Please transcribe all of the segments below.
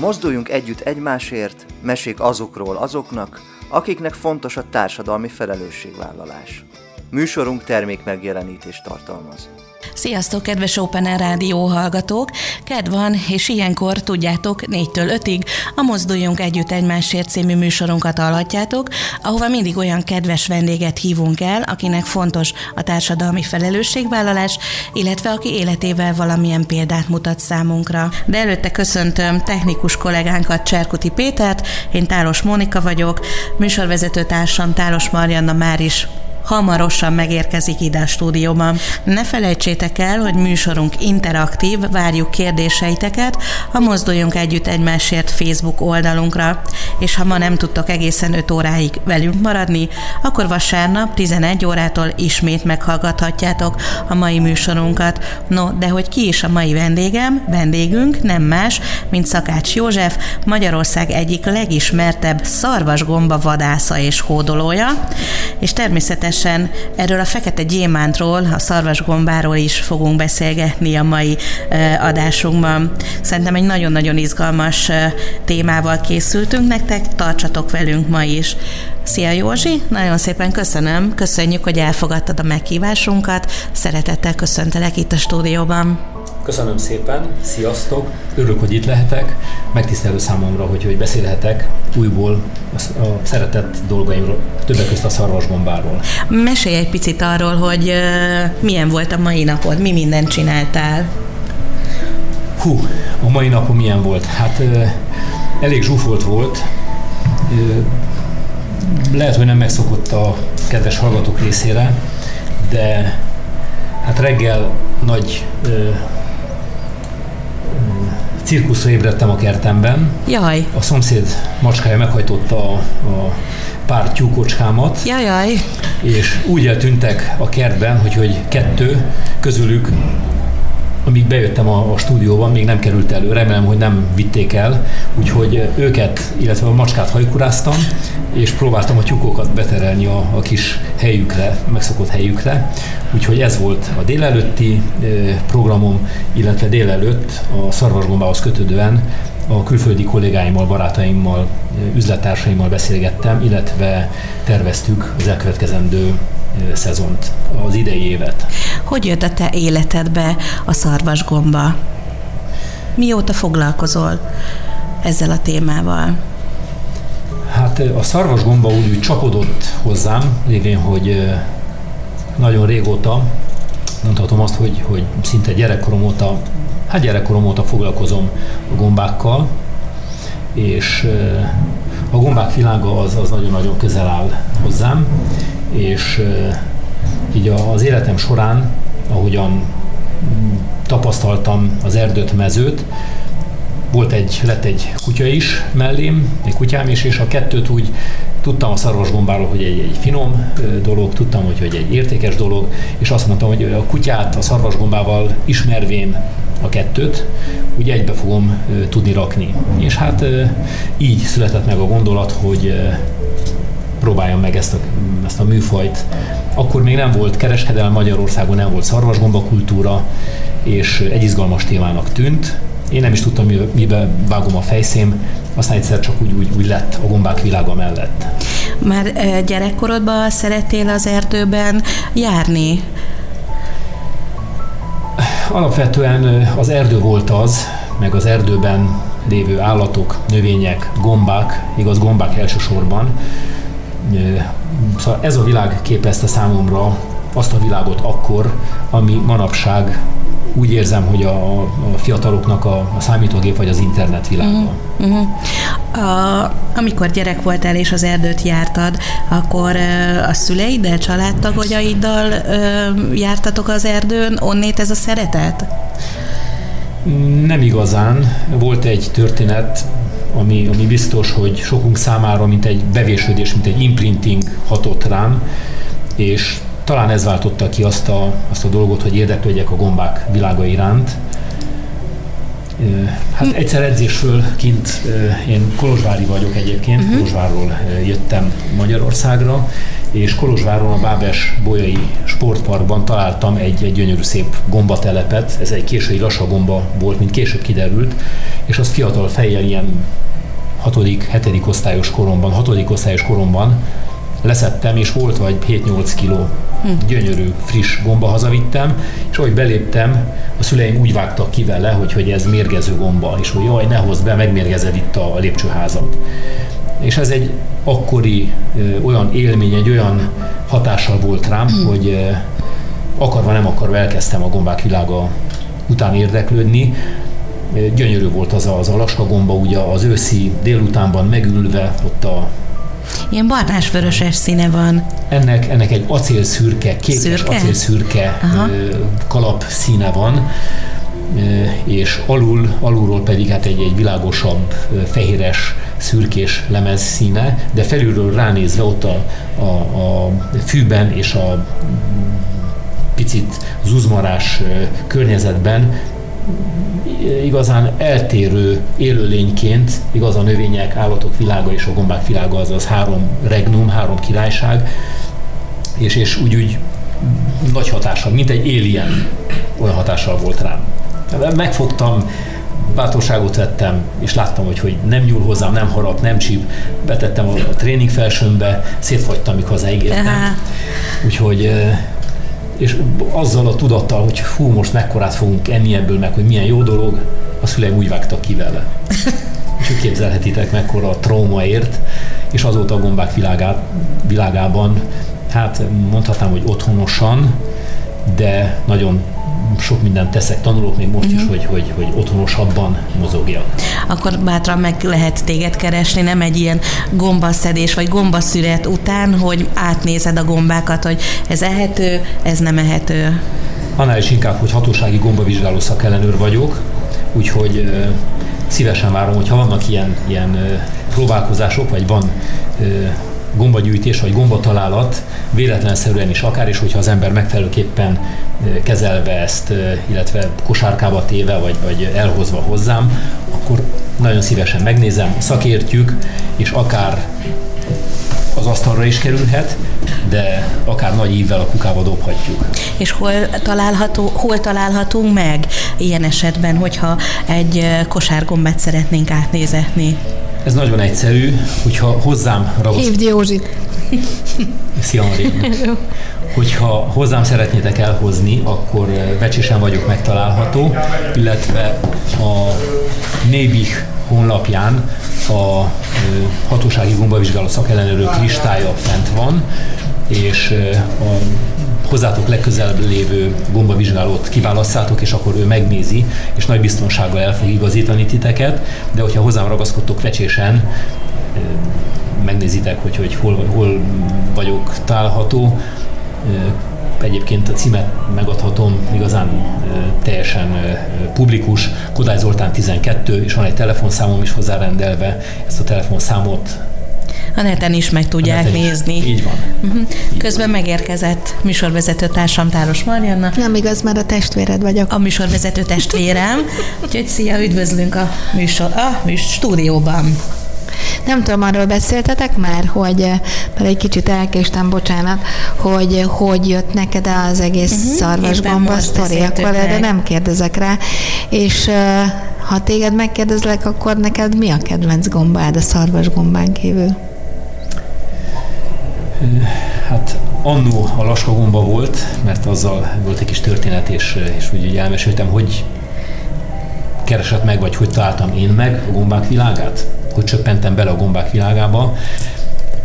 Mozduljunk együtt egymásért, mesék azokról azoknak, akiknek fontos a társadalmi felelősségvállalás. Műsorunk termék megjelenítést tartalmaz. Sziasztok, kedves Open Rádió hallgatók! Ked van, és ilyenkor tudjátok, 4-től 5-ig a Mozduljunk Együtt Egymásért című műsorunkat hallhatjátok, ahova mindig olyan kedves vendéget hívunk el, akinek fontos a társadalmi felelősségvállalás, illetve aki életével valamilyen példát mutat számunkra. De előtte köszöntöm technikus kollégánkat, Cserkuti Pétert, én Tálos Mónika vagyok, műsorvezető társam Tálos Marianna már is hamarosan megérkezik ide a stúdióban. Ne felejtsétek el, hogy műsorunk interaktív, várjuk kérdéseiteket a Mozduljunk Együtt Egymásért Facebook oldalunkra. És ha ma nem tudtok egészen 5 óráig velünk maradni, akkor vasárnap 11 órától ismét meghallgathatjátok a mai műsorunkat. No, de hogy ki is a mai vendégem? Vendégünk nem más, mint Szakács József, Magyarország egyik legismertebb szarvasgomba vadásza és hódolója, és természetesen természetesen erről a fekete gyémántról, a szarvasgombáról is fogunk beszélgetni a mai adásunkban. Szerintem egy nagyon-nagyon izgalmas témával készültünk nektek, tartsatok velünk ma is. Szia Józsi, nagyon szépen köszönöm, köszönjük, hogy elfogadtad a meghívásunkat, szeretettel köszöntelek itt a stúdióban. Köszönöm szépen, sziasztok, örülök, hogy itt lehetek, megtisztelő számomra, hogy, hogy beszélhetek újból a, szeretett dolgaimról, többek között a szarvasgombáról. Mesélj egy picit arról, hogy milyen volt a mai napod, mi mindent csináltál. Hú, a mai napom milyen volt? Hát elég zsúfolt volt, lehet, hogy nem megszokott a kedves hallgatók részére, de hát reggel nagy cirkuszra ébredtem a kertemben. Jaj. A szomszéd macskája meghajtotta a, a pár tyúkocskámat. Jajaj. És úgy eltűntek a kertben, hogy, hogy kettő közülük amíg bejöttem a, a stúdióban, még nem került elő, remélem, hogy nem vitték el, úgyhogy őket, illetve a macskát hajkuráztam, és próbáltam a tyúkokat beterelni a, a kis helyükre, megszokott helyükre, úgyhogy ez volt a délelőtti programom, illetve délelőtt a szarvasgombához kötődően a külföldi kollégáimmal, barátaimmal, üzlettársaimmal beszélgettem, illetve terveztük az elkövetkezendő szezont, az idei évet. Hogy jött a te életedbe a szarvasgomba? Mióta foglalkozol ezzel a témával? Hát a szarvasgomba úgy, úgy csapodott hozzám, lévén, hogy nagyon régóta, mondhatom azt, hogy, hogy szinte gyerekkorom óta, hát gyerekkorom óta foglalkozom a gombákkal, és a gombák világa az, az nagyon-nagyon közel áll hozzám, és így az életem során, ahogyan tapasztaltam az erdőt, mezőt, volt egy, lett egy kutya is mellém, egy kutyám is, és a kettőt úgy tudtam a szarvasgombáról, hogy egy, egy finom dolog, tudtam, hogy, hogy egy értékes dolog, és azt mondtam, hogy a kutyát a szarvasgombával ismervén a kettőt, úgy egybe fogom tudni rakni. És hát így született meg a gondolat, hogy próbáljam meg ezt a, ezt a műfajt. Akkor még nem volt kereskedelem Magyarországon, nem volt szarvasgomba kultúra, és egy izgalmas témának tűnt. Én nem is tudtam, mibe vágom a fejszém, aztán egyszer csak úgy, úgy, úgy lett a gombák világa mellett. Már gyerekkorodban szerettél az erdőben járni? Alapvetően az erdő volt az, meg az erdőben lévő állatok, növények, gombák, igaz gombák elsősorban, Szóval ez a világ képezte számomra azt a világot akkor, ami manapság úgy érzem, hogy a, a fiataloknak a, a számítógép vagy az internet világa. Uh-huh. Uh-huh. A, amikor gyerek voltál és az erdőt jártad, akkor a szüleiddel, családtagogyaiddal jártatok az erdőn, onnét ez a szeretet? Nem igazán. Volt egy történet, ami, ami biztos, hogy sokunk számára, mint egy bevésődés, mint egy imprinting hatott rám, és talán ez váltotta ki azt a, azt a dolgot, hogy érdeklődjek a gombák világa iránt. Hát egyszer edzésről kint, én Kolozsvári vagyok egyébként, uh-huh. Kolozsvárról jöttem Magyarországra, és Kolozsváron a Bábes Bolyai Sportparkban találtam egy, egy gyönyörű szép gombatelepet, ez egy késői gomba volt, mint később kiderült, és az fiatal fejjel ilyen hatodik, hetedik osztályos koromban, hatodik osztályos koromban leszettem, és volt vagy 7-8 kiló hm. gyönyörű, friss gomba hazavittem, és ahogy beléptem, a szüleim úgy vágtak ki vele, hogy, hogy ez mérgező gomba, és hogy jaj, ne hozd be, megmérgezed itt a lépcsőházat. És ez egy akkori ö, olyan élmény, egy olyan hatással volt rám, hm. hogy ö, akarva nem akarva elkezdtem a gombák világa után érdeklődni, gyönyörű volt az a, az alaska gomba, ugye az őszi délutánban megülve ott a Ilyen barnás-vöröses színe van. Ennek, ennek egy acélszürke, kékes szürke? acélszürke Aha. kalap színe van, és alul, alulról pedig hát egy, egy világosabb, fehéres, szürkés lemez színe, de felülről ránézve ott a, a, a fűben és a picit zuzmarás környezetben igazán eltérő élőlényként, igaz a növények, állatok világa és a gombák világa, azaz három regnum, három királyság, és, és úgy, úgy nagy hatással, mint egy alien olyan hatással volt rám. Megfogtam, bátorságot vettem, és láttam, hogy, hogy nem nyúl hozzám, nem harap, nem csíp, betettem a, a tréning felsőmbe, szétfagytam, mikor hazaígértem. Úgyhogy és azzal a tudattal, hogy hú, most mekkorát fogunk enni ebből, meg hogy milyen jó dolog, a szüleim úgy vágtak ki vele. és képzelhetitek, mekkora a trauma ért, és azóta a gombák világát, világában, hát mondhatnám, hogy otthonosan, de nagyon sok mindent teszek, tanulok még most uh-huh. is, mhm. hogy, hogy, hogy otthonosabban mozogjak. Akkor bátran meg lehet téged keresni, nem egy ilyen gombaszedés vagy gombaszüret után, hogy átnézed a gombákat, hogy ez ehető, ez nem ehető. Annál is inkább, hogy hatósági gombavizsgáló szakellenőr vagyok, úgyhogy szívesen várom, hogyha vannak ilyen, ilyen próbálkozások, vagy van gombagyűjtés vagy gombatalálat véletlenszerűen is akár, és hogyha az ember megfelelőképpen kezelve ezt, illetve kosárkába téve, vagy, vagy elhozva hozzám, akkor nagyon szívesen megnézem, szakértjük, és akár az asztalra is kerülhet, de akár nagy ívvel a kukába dobhatjuk. És hol, található, hol találhatunk meg ilyen esetben, hogyha egy kosárgombát szeretnénk átnézetni? Ez nagyon egyszerű, hogyha hozzám ragaszkodsz... Hívd Józsit! Szia Maria! Hogyha hozzám szeretnétek elhozni, akkor Vecsésen vagyok megtalálható, illetve a Nébih honlapján a hatósági gombavizsgáló szakellenőrök listája fent van, és a hozzátok legközelebb lévő gombavizsgálót kiválasztátok, és akkor ő megnézi, és nagy biztonsággal el fog igazítani titeket, de hogyha hozzám ragaszkodtok vecsésen, megnézitek, hogy, hogy hol, hol vagyok található, Egyébként a címet megadhatom, igazán teljesen publikus, Kodály Zoltán 12, és van egy telefonszámom is hozzárendelve. Ezt a telefonszámot a neten is meg tudják nézni. Így van. Uh-huh. Így Közben van. megérkezett műsorvezető társam Táros Marianna. Nem igaz, mert a testvéred vagyok. A műsorvezető testvérem. Úgyhogy szia, üdvözlünk a műsor, a műsor stúdióban. Nem tudom, arról beszéltetek már, hogy, mert egy kicsit elkéstem, bocsánat, hogy hogy jött neked az egész uh-huh, szarvasgomba sztori, akkor de nem kérdezek rá. És ha téged megkérdezlek, akkor neked mi a kedvenc gombád a szarvasgombán kívül? Hát annó a laska gomba volt, mert azzal volt egy kis történet, és, és úgy, úgy elmeséltem, hogy keresett meg, vagy hogy találtam én meg a gombák világát, hogy csöppentem bele a gombák világába.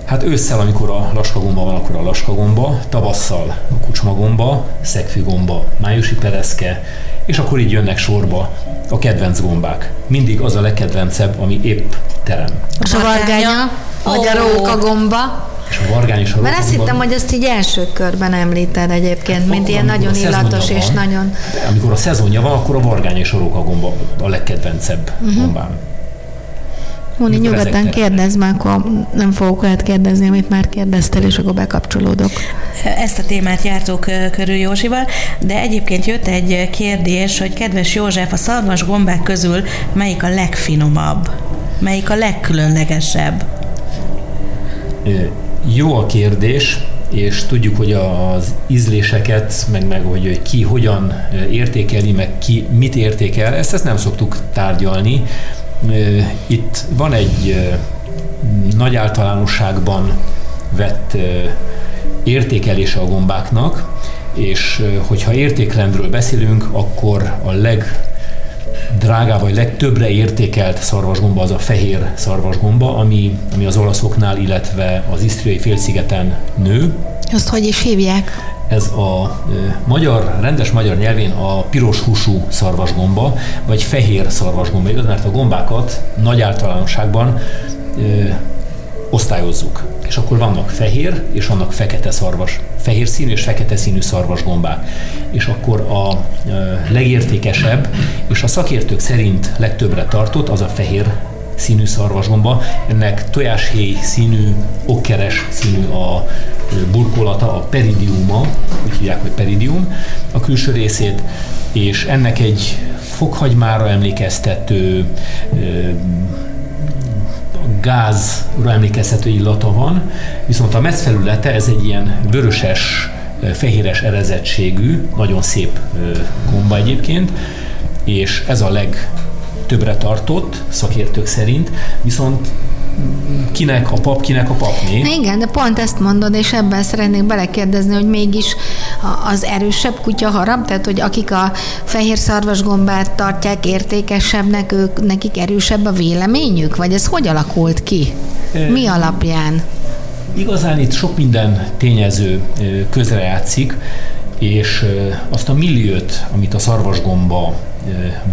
Hát ősszel, amikor a laskagomba van, akkor a laskagomba, tavasszal a kucsmagomba, szegfűgomba, májusi pereszke, és akkor így jönnek sorba a kedvenc gombák. Mindig az a legkedvencebb, ami épp terem. A vargánya, vagy a róka gomba. És a vargány és a Mert azt hittem, hogy ezt így első körben említed egyébként, mint ilyen nagyon illatos és van, nagyon... Amikor a szezonja van, akkor a vargány és a róka gomba a legkedvencebb uh-huh. gombám. Moni, nyugodtan kérdezz, már akkor nem fogok olyat kérdezni, amit már kérdeztél, és akkor bekapcsolódok. Ezt a témát jártuk körül Józsival, de egyébként jött egy kérdés, hogy kedves József, a szarvas gombák közül melyik a legfinomabb? Melyik a legkülönlegesebb? Jó a kérdés, és tudjuk, hogy az ízléseket, meg, meg hogy ki hogyan értékeli, meg ki mit értékel, ezt, ezt nem szoktuk tárgyalni. Itt van egy nagy általánosságban vett értékelése a gombáknak, és hogyha értékrendről beszélünk, akkor a leg drágább vagy legtöbbre értékelt szarvasgomba az a fehér szarvasgomba, ami, ami az olaszoknál, illetve az isztriai félszigeten nő. Azt hogy is hívják? Ez a e, magyar, rendes magyar nyelvén a piros húsú szarvasgomba, vagy fehér szarvasgomba, igaz, mert a gombákat nagy általánosságban e, osztályozzuk. És akkor vannak fehér és vannak fekete szarvas, fehér színű és fekete színű szarvasgombák. És akkor a legértékesebb és a szakértők szerint legtöbbre tartott az a fehér színű szarvasgomba. Ennek tojáshéj színű, okkeres színű a burkolata, a peridiuma, úgy hívják, hogy peridium, a külső részét, és ennek egy fokhagymára emlékeztető gázra emlékeztető illata van, viszont a mezfelülete ez egy ilyen vöröses, fehéres erezettségű, nagyon szép gomba egyébként, és ez a legtöbbre tartott szakértők szerint, viszont kinek a pap, kinek a papné. Igen, de pont ezt mondod, és ebben szeretnék belekérdezni, hogy mégis az erősebb kutya harap, tehát hogy akik a fehér szarvasgombát tartják értékesebbnek, ők, nekik erősebb a véleményük, vagy ez hogy alakult ki? Mi alapján? Igazán itt sok minden tényező közrejátszik, és azt a milliót, amit a szarvasgomba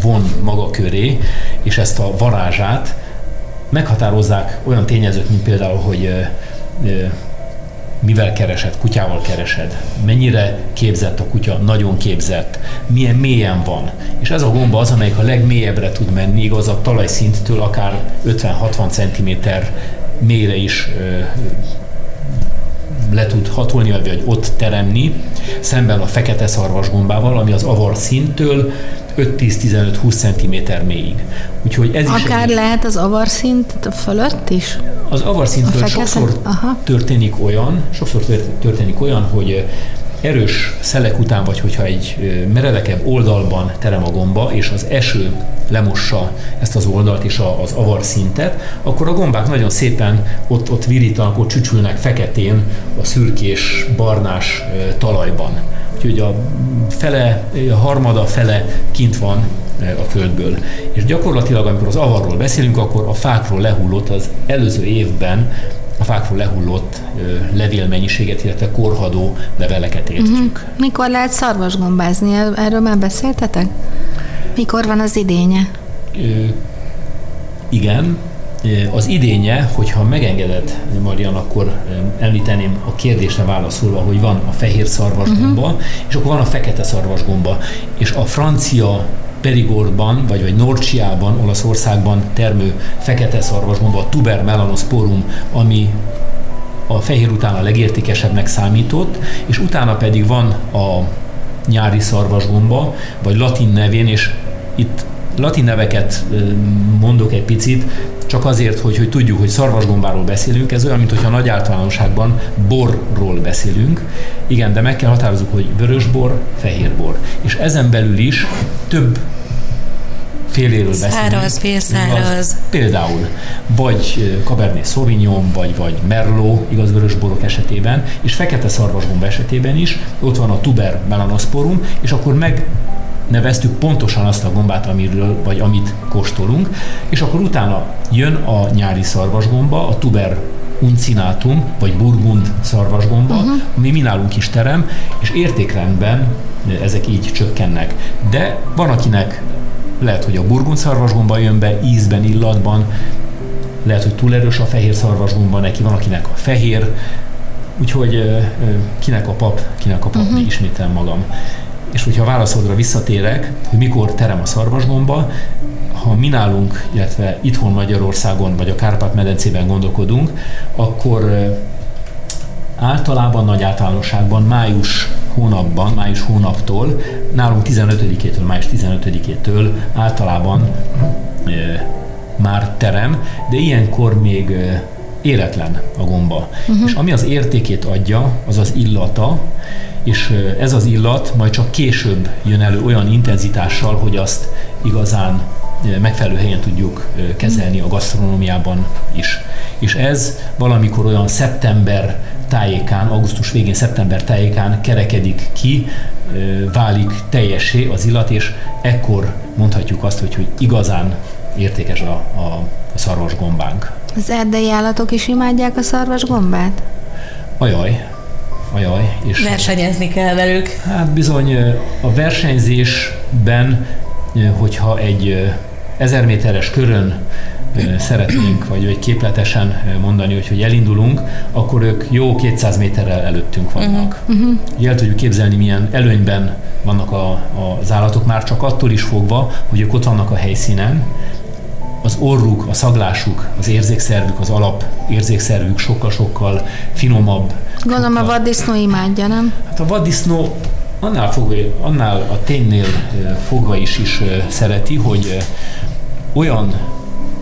von maga köré, és ezt a varázsát, meghatározzák olyan tényezők, mint például, hogy mivel keresed, kutyával keresed, mennyire képzett a kutya, nagyon képzett, milyen mélyen van. És ez a gomba az, amelyik a legmélyebbre tud menni, igaz a talajszinttől akár 50-60 cm mélyre is le tud hatolni, vagy ott teremni, szemben a fekete szarvasgombával, ami az avar szintől 5-10-15-20 cm mélyig. Úgyhogy ez Akár is lehet az avarszint fölött is? Az avarszintről sokszor Aha. történik olyan, sokszor történik olyan, hogy erős szelek után, vagy hogyha egy meredekebb oldalban terem a gomba, és az eső lemossa ezt az oldalt és az avar szintet, akkor a gombák nagyon szépen ott, ott virítanak, ott csücsülnek feketén a szürkés, barnás talajban. Úgyhogy a fele, a harmada fele kint van a földből. És gyakorlatilag, amikor az avarról beszélünk, akkor a fákról lehullott az előző évben a fákról lehullott levélmennyiséget, illetve korhadó leveleket értjük. Uh-huh. Mikor lehet szarvasgombázni? Erről már beszéltetek? Mikor van az idénye? Ö, igen, az idénye, hogyha megengeded, Marian, akkor említeném a kérdésre válaszolva, hogy van a fehér szarvasgomba, uh-huh. és akkor van a fekete szarvasgomba. És a francia Perigordban, vagy, vagy Norcsiában, Olaszországban termő fekete szarvasgomba, a tuber melanosporum, ami a fehér után a legértékesebbnek számított, és utána pedig van a nyári szarvasgomba, vagy latin nevén, és itt latin neveket mondok egy picit, csak azért, hogy, hogy tudjuk, hogy szarvasgombáról beszélünk, ez olyan, mintha nagy általánosságban borról beszélünk. Igen, de meg kell határozzuk, hogy vörösbor, fehérbor. És ezen belül is több féléről beszélünk. Száraz, félszáraz. Például, vagy Cabernet Sauvignon, vagy, vagy Merlot, igaz vörösborok esetében, és fekete szarvasgomba esetében is, ott van a tuber melanosporum, és akkor meg neveztük pontosan azt a gombát, amiről, vagy amit kóstolunk, és akkor utána jön a nyári szarvasgomba, a tuber uncinatum, vagy burgund szarvasgomba, uh-huh. ami mi nálunk is terem, és értékrendben ezek így csökkennek. De van, akinek lehet, hogy a burgund szarvasgomba jön be ízben, illatban, lehet, hogy túl erős a fehér szarvasgomba neki, van, akinek a fehér, úgyhogy kinek a pap, kinek a pap, uh-huh. ismétel magam. És hogyha válaszodra visszatérek, hogy mikor terem a szarvasgomba, ha mi nálunk, illetve itthon Magyarországon, vagy a Kárpát-medencében gondolkodunk, akkor általában nagy általánosságban május hónapban, május hónaptól, nálunk 15-től, május 15-től általában e, már terem, de ilyenkor még e, éretlen a gomba. Uh-huh. És ami az értékét adja, az az illata, és ez az illat majd csak később jön elő olyan intenzitással, hogy azt igazán megfelelő helyen tudjuk kezelni a gasztronómiában is. És ez valamikor olyan szeptember tájékán, augusztus végén, szeptember tájékán kerekedik ki, válik teljessé az illat, és ekkor mondhatjuk azt, hogy, hogy igazán értékes a, a, a szarvasgombánk. Az erdei állatok is imádják a szarvasgombát? Ajaj, ajaj. És Versenyezni kell velük. Hát bizony a versenyzésben, hogyha egy ezer méteres körön szeretnénk, vagy egy képletesen mondani, hogy, hogy elindulunk, akkor ők jó 200 méterrel előttünk vannak. Uh-huh. El tudjuk képzelni, milyen előnyben vannak a, az állatok már csak attól is fogva, hogy ők ott vannak a helyszínen, az orruk, a szaglásuk, az érzékszervük, az alap érzékszervük sokkal-sokkal finomabb. Gondolom a vaddisznó imádja, nem? Hát a vaddisznó annál, fogva, annál a ténynél fogva is is szereti, hogy olyan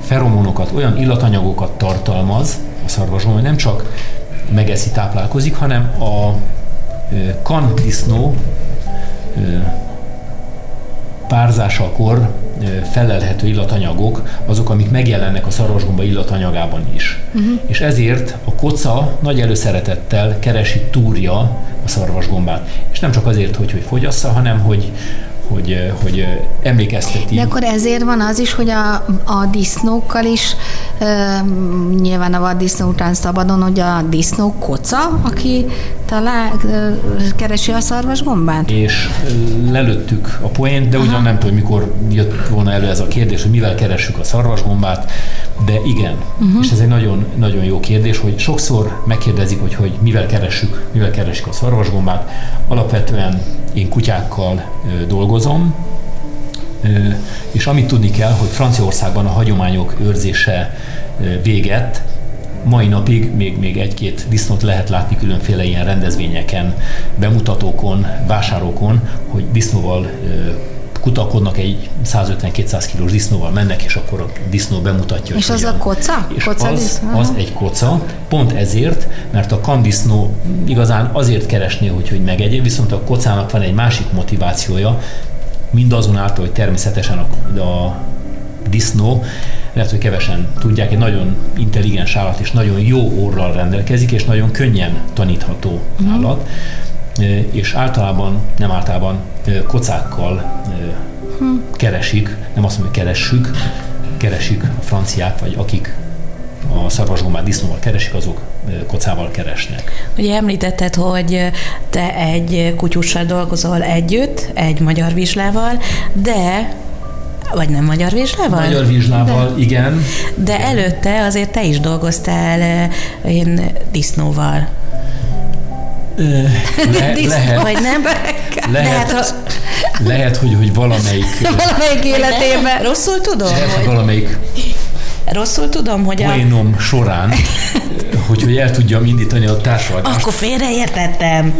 feromonokat, olyan illatanyagokat tartalmaz a szarvasgomb, hogy nem csak megeszi, táplálkozik, hanem a kandisznó párzásakor felelhető illatanyagok azok, amik megjelennek a szarvasgomba illatanyagában is. Uh-huh. És ezért a koca nagy előszeretettel keresi túrja a szarvasgombát. És nem csak azért, hogy, hogy fogyassza, hanem hogy, hogy, hogy emlékezteti. De akkor ezért van az is, hogy a, a disznókkal is, e, nyilván a vaddisznó után szabadon, hogy a disznó koca, aki talál, e, keresi a szarvas gombát? És lelőttük a poént, de ugyan nem tudom, mikor jött volna elő ez a kérdés, hogy mivel keressük a szarvasgombát, de igen. Uh-huh. És ez egy nagyon, nagyon jó kérdés, hogy sokszor megkérdezik, hogy, hogy mivel keressük, mivel keressük a szarvasgombát. Alapvetően én kutyákkal dolgozom, és amit tudni kell, hogy Franciaországban a hagyományok őrzése véget, mai napig még, még egy-két disznót lehet látni különféle ilyen rendezvényeken, bemutatókon, vásárokon, hogy disznóval kutakodnak egy 150-200 kilós disznóval mennek, és akkor a disznó bemutatja. És az a koca? És koca az, az egy koca, pont ezért, mert a kamdisznó igazán azért keresné, hogy, hogy megegye, viszont a kocának van egy másik motivációja, mindazonáltal, hogy természetesen a, a disznó, lehet, hogy kevesen tudják, egy nagyon intelligens állat és nagyon jó orral rendelkezik, és nagyon könnyen tanítható mm. És általában, nem általában kocákkal keresik, nem azt mondom, hogy keressük, keresik a franciák, vagy akik a szarvasgombát disznóval keresik, azok kocával keresnek. Ugye említetted, hogy te egy kutyussal dolgozol együtt, egy magyar vizslával, de vagy nem magyar vizslával? Magyar vizslával, de, igen. De előtte azért te is dolgoztál én disznóval. Le, lehet. Vagy nem? Lehet, lehet, lehet hogy, hogy valamelyik... valamelyik életében. Rosszul tudom? Lehet, hogy valamelyik Rosszul tudom, hogy a... Poénom során, hogy, hogy el tudjam indítani a társadalmat. Akkor félreértettem.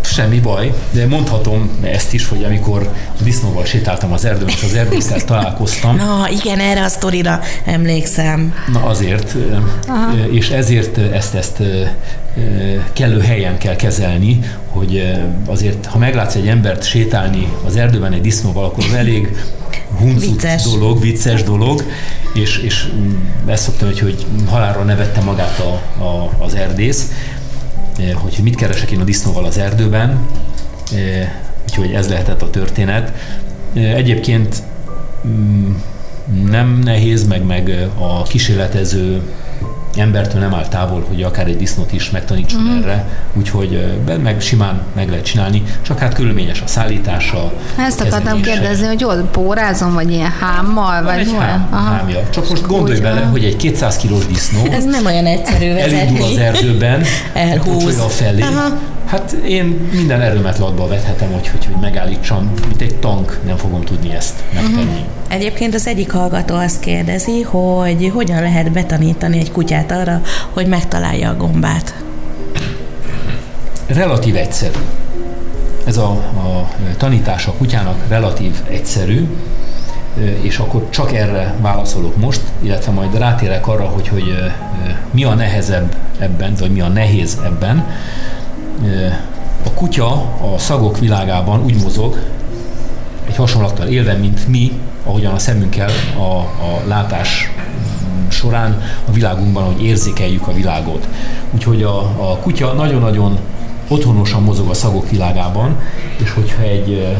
Semmi baj, de mondhatom ezt is, hogy amikor a disznóval sétáltam az erdőn, és az erdésztel találkoztam. Na, igen, erre a sztorira emlékszem. Na azért, Aha. és ezért ezt, ezt kellő helyen kell kezelni, hogy azért, ha meglátsz egy embert sétálni az erdőben egy disznóval, akkor az elég huncut vicces. dolog, vicces dolog, és, és ezt szoktam, hogy, hogy halálra nevette magát a, a, az erdész, hogy mit keresek én a disznóval az erdőben, úgyhogy ez lehetett a történet. Egyébként mm, nem nehéz, meg, meg a kísérletező embertől nem áll távol, hogy akár egy disznót is megtanítson mm. erre, úgyhogy meg simán meg lehet csinálni, csak hát körülményes a szállítása. Ezt akartam kérdezni, hogy ott pórázom, vagy ilyen hámmal, vagy egy hám, hámja. Csak most gondolj bele, hogy egy 200 kilós disznó Ez nem olyan egyszerű vezetni. Elindul az erdőben, elhúz a felé, Aha Hát én minden erőmet latba vethetem, hogy, hogy, hogy megállítsam, mint egy tank, nem fogom tudni ezt megtenni. Uh-huh. Egyébként az egyik hallgató azt kérdezi, hogy hogyan lehet betanítani egy kutyát arra, hogy megtalálja a gombát. Relatív egyszerű. Ez a, a tanítás a kutyának relatív egyszerű, és akkor csak erre válaszolok most, illetve majd rátérek arra, hogy, hogy mi a nehezebb ebben, vagy mi a nehéz ebben. A kutya a szagok világában úgy mozog, egy hasonlattal élve, mint mi, ahogyan a szemünkkel a, a látás során a világunkban, hogy érzékeljük a világot. Úgyhogy a, a kutya nagyon-nagyon otthonosan mozog a szagok világában, és hogyha egy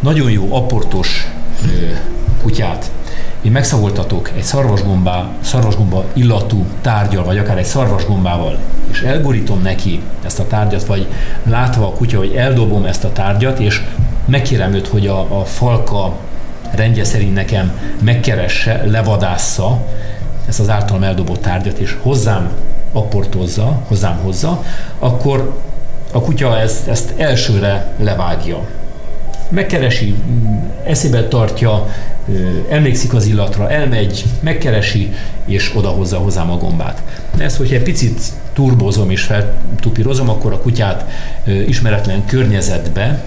nagyon jó aportos kutyát én megszagoltatok egy szarvasgombá, szarvasgomba illatú tárgyal, vagy akár egy szarvasgombával, és elborítom neki ezt a tárgyat, vagy látva a kutya, hogy eldobom ezt a tárgyat, és megkérem őt, hogy a, a falka rendje szerint nekem megkeresse, levadásza ezt az általam eldobott tárgyat, és hozzám apportozza, hozzám hozza, akkor a kutya ezt, ezt elsőre levágja. Megkeresi, eszébe tartja, emlékszik az illatra, elmegy, megkeresi, és odahozza hozzám a gombát. Ezt, hogyha egy picit turbozom és feltupírozom, akkor a kutyát ismeretlen környezetbe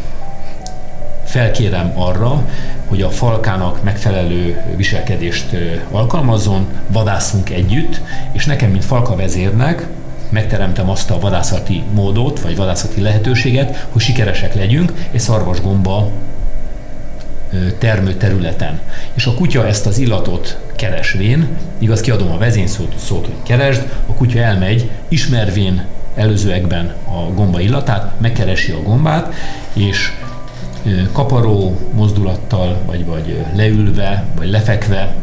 felkérem arra, hogy a falkának megfelelő viselkedést alkalmazzon, vadászunk együtt, és nekem, mint falka vezérnek, megteremtem azt a vadászati módot, vagy vadászati lehetőséget, hogy sikeresek legyünk, és szarvasgomba termőterületen. És a kutya ezt az illatot keresvén, igaz, kiadom a vezényszót, szót, hogy keresd, a kutya elmegy, ismervén előzőekben a gomba illatát, megkeresi a gombát, és kaparó mozdulattal, vagy, vagy leülve, vagy lefekve,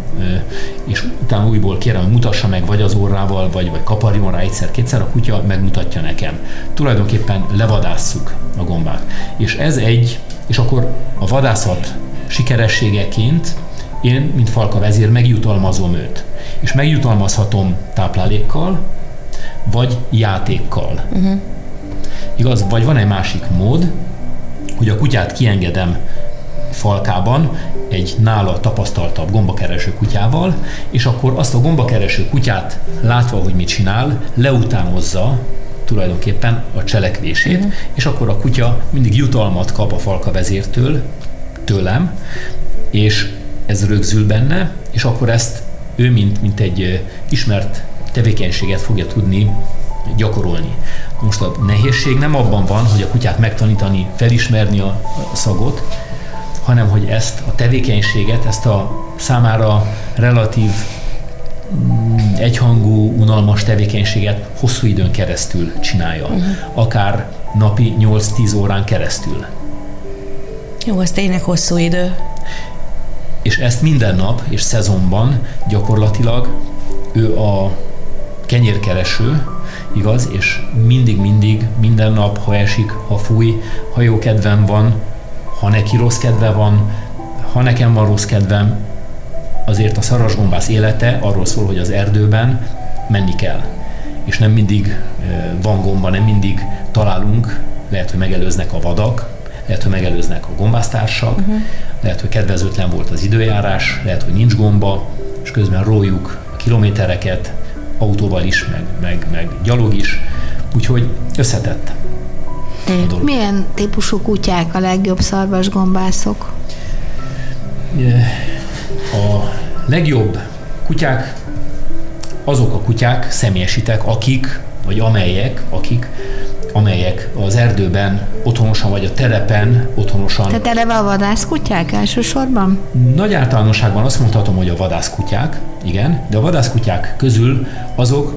és utána újból kérem, hogy mutassa meg vagy az orrával, vagy, vagy kaparjon rá egyszer-kétszer, a kutya megmutatja nekem. Tulajdonképpen levadásszuk a gombát. És ez egy, és akkor a vadászat sikerességeként én, mint falka vezér, megjutalmazom őt. És megjutalmazhatom táplálékkal, vagy játékkal. Uh-huh. Igaz? Vagy van egy másik mód, hogy a kutyát kiengedem falkában egy nála tapasztaltabb gombakereső kutyával, és akkor azt a gombakereső kutyát látva, hogy mit csinál, leutánozza tulajdonképpen a cselekvését, uh-huh. és akkor a kutya mindig jutalmat kap a falka vezértől, tőlem, és ez rögzül benne, és akkor ezt ő, mint, mint egy ismert tevékenységet fogja tudni gyakorolni. Most a nehézség nem abban van, hogy a kutyát megtanítani, felismerni a, szagot, hanem hogy ezt a tevékenységet, ezt a számára relatív mm, egyhangú, unalmas tevékenységet hosszú időn keresztül csinálja. Uh-huh. Akár napi 8-10 órán keresztül. Jó, az tényleg hosszú idő. És ezt minden nap és szezonban gyakorlatilag ő a kenyérkereső, igaz, és mindig-mindig, minden nap, ha esik, ha fúj, ha jó kedvem van, ha neki rossz kedve van, ha nekem van rossz kedvem, azért a szarvasgombász élete arról szól, hogy az erdőben menni kell. És nem mindig van gomba, nem mindig találunk, lehet, hogy megelőznek a vadak, lehet, hogy megelőznek a gombáztársak, uh-huh. lehet, hogy kedvezőtlen volt az időjárás, lehet, hogy nincs gomba, és közben rójuk a kilométereket, autóval is, meg, meg, meg gyalog is, úgyhogy összetett. A Milyen típusú kutyák a legjobb szarvasgombászok? A legjobb kutyák azok a kutyák, személyesítek, akik, vagy amelyek, akik amelyek az erdőben otthonosan, vagy a terepen otthonosan. Tehát eleve a vadászkutyák elsősorban? Nagy általánosságban azt mondhatom, hogy a vadászkutyák, igen, de a vadászkutyák közül azok,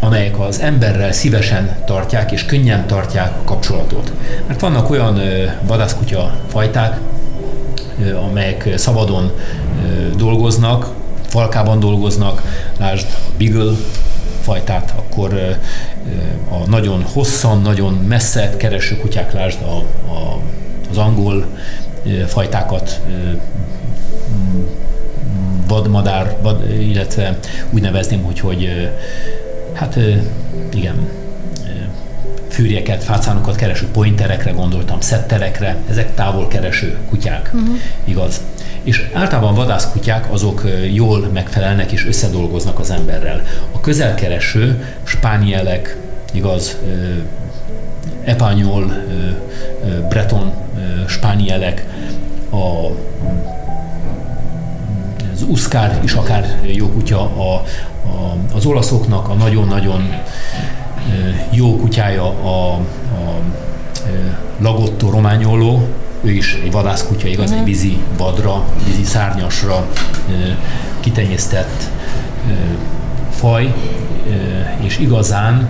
amelyek az emberrel szívesen tartják és könnyen tartják a kapcsolatot. Mert vannak olyan vadászkutya fajták, amelyek szabadon dolgoznak, falkában dolgoznak, lásd a Beagle fajtát, akkor a nagyon hosszan, nagyon messze kereső kutyák, lásd a, a, az angol fajtákat, vadmadár, vad, illetve úgy nevezném, hogy, hogy hát igen, fűrjeket, fácánokat kereső pointerekre gondoltam, szetterekre, ezek távol kereső kutyák, uh-huh. igaz? És általában vadászkutyák azok jól megfelelnek és összedolgoznak az emberrel. A közelkereső spánielek, igaz, epanyol, breton spánielek, a az uszkár is akár jó kutya, a, a, az olaszoknak a nagyon-nagyon jó kutyája a, a Lagotto románioló, ő is egy vadászkutya, igaz, uh-huh. egy vízi vadra, vízi szárnyasra kitenyésztett faj, és igazán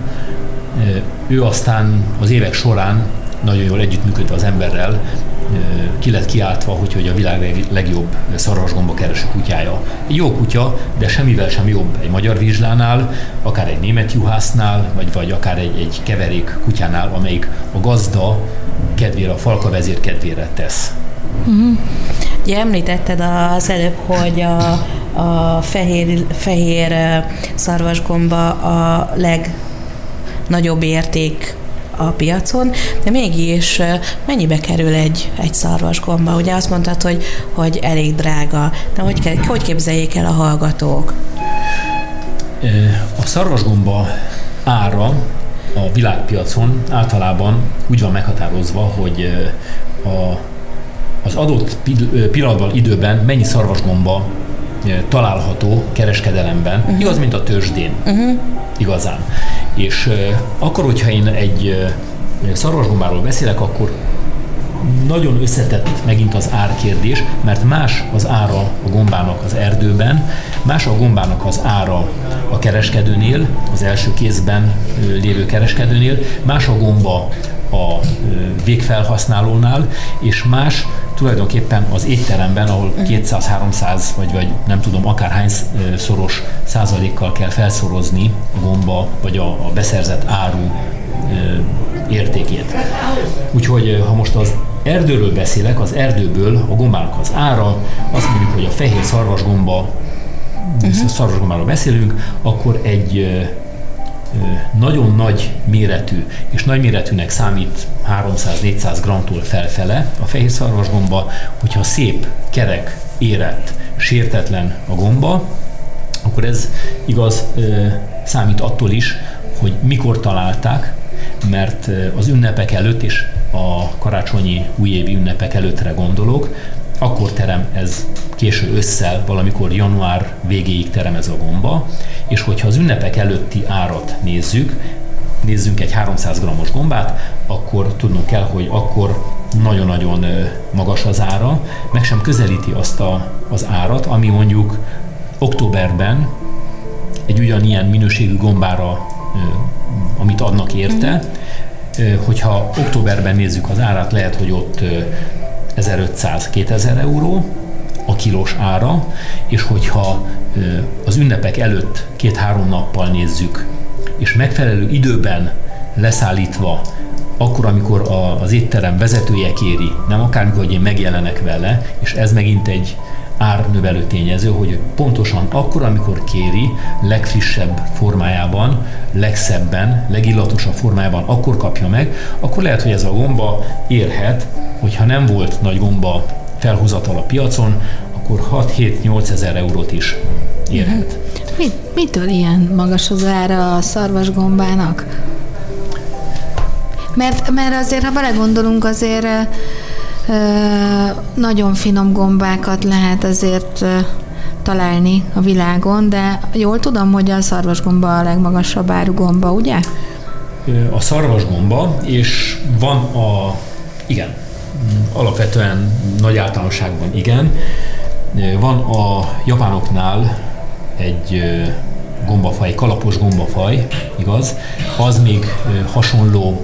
ő aztán az évek során nagyon jól együttműködve az emberrel ki lett kiáltva, hogy, hogy a világ legjobb szarvasgomba kereső kutyája. Egy jó kutya, de semmivel sem jobb egy magyar vizslánál, akár egy német juhásznál, vagy, vagy akár egy, egy keverék kutyánál, amelyik a gazda kedvére, a falka vezér kedvére tesz. Uh-huh. Ugye említetted az előbb, hogy a, a fehér, fehér szarvasgomba a legnagyobb érték a piacon, de mégis mennyibe kerül egy, egy szarvasgomba? Ugye azt mondtad, hogy, hogy elég drága, de hogy, hogy képzeljék el a hallgatók? A szarvasgomba ára a világpiacon általában úgy van meghatározva, hogy a, az adott pillanatban, időben mennyi szarvasgomba található kereskedelemben, uh-huh. igaz, mint a tőzsdén, uh-huh. igazán. És akkor, hogyha én egy szarvasgombáról beszélek, akkor nagyon összetett megint az árkérdés, mert más az ára a gombának az erdőben, más a gombának az ára a kereskedőnél, az első kézben lévő kereskedőnél, más a gomba a végfelhasználónál, és más tulajdonképpen az étteremben, ahol 200-300 vagy, vagy nem tudom, akárhány szoros százalékkal kell felszorozni a gomba vagy a, a beszerzett áru értékét. Úgyhogy ha most az erdőről beszélek, az erdőből a gombának az ára, azt mondjuk, hogy a fehér szarvasgomba, uh-huh. szarvasgombáról beszélünk, akkor egy nagyon nagy méretű, és nagy méretűnek számít 300-400 gramtól felfele a fehér szarvasgomba, hogyha szép, kerek, érett, sértetlen a gomba, akkor ez igaz számít attól is, hogy mikor találták, mert az ünnepek előtt és a karácsonyi újévi ünnepek előttre gondolok, akkor terem ez késő ősszel, valamikor január végéig terem ez a gomba, és hogyha az ünnepek előtti árat nézzük, nézzünk egy 300 g-os gombát, akkor tudnunk kell, hogy akkor nagyon-nagyon magas az ára, meg sem közelíti azt a, az árat, ami mondjuk októberben egy ugyanilyen minőségű gombára, amit adnak érte, hogyha októberben nézzük az árát, lehet, hogy ott 1500-2000 euró a kilós ára, és hogyha az ünnepek előtt két-három nappal nézzük, és megfelelő időben leszállítva, akkor, amikor az étterem vezetője kéri, nem akármikor, hogy én megjelenek vele, és ez megint egy árnövelő tényező, hogy pontosan akkor, amikor kéri, legfrissebb formájában, legszebben, legillatosabb formájában, akkor kapja meg, akkor lehet, hogy ez a gomba érhet, hogyha nem volt nagy gomba felhozatal a piacon, akkor 6-7-8 ezer eurót is érhet. Mit, mitől ilyen magas az ára a szarvasgombának? Mert, mert azért, ha belegondolunk, azért nagyon finom gombákat lehet azért találni a világon, de jól tudom, hogy a szarvasgomba a legmagasabb áru gomba, ugye? A szarvasgomba, és van a, igen, alapvetően nagy általánosságban igen, van a japánoknál egy gombafaj, kalapos gombafaj, igaz? Az még hasonló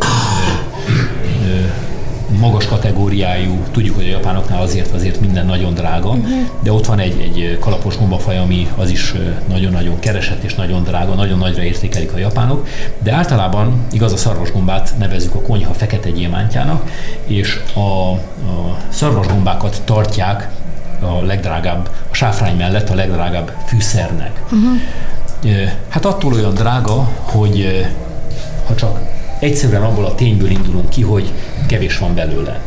magas kategóriájú, tudjuk, hogy a japánoknál azért azért minden nagyon drága, uh-huh. de ott van egy, egy kalapos gombafaj, ami az is nagyon-nagyon keresett és nagyon drága, nagyon nagyra értékelik a japánok, de általában igaz a szarvasgombát nevezük a konyha fekete gyémántjának, és a, a szarvasgombákat tartják a legdrágább, a sáfrány mellett a legdrágább fűszernek. Uh-huh. Hát attól olyan drága, hogy ha csak egyszerűen abból a tényből indulunk ki, hogy kevés van belőle.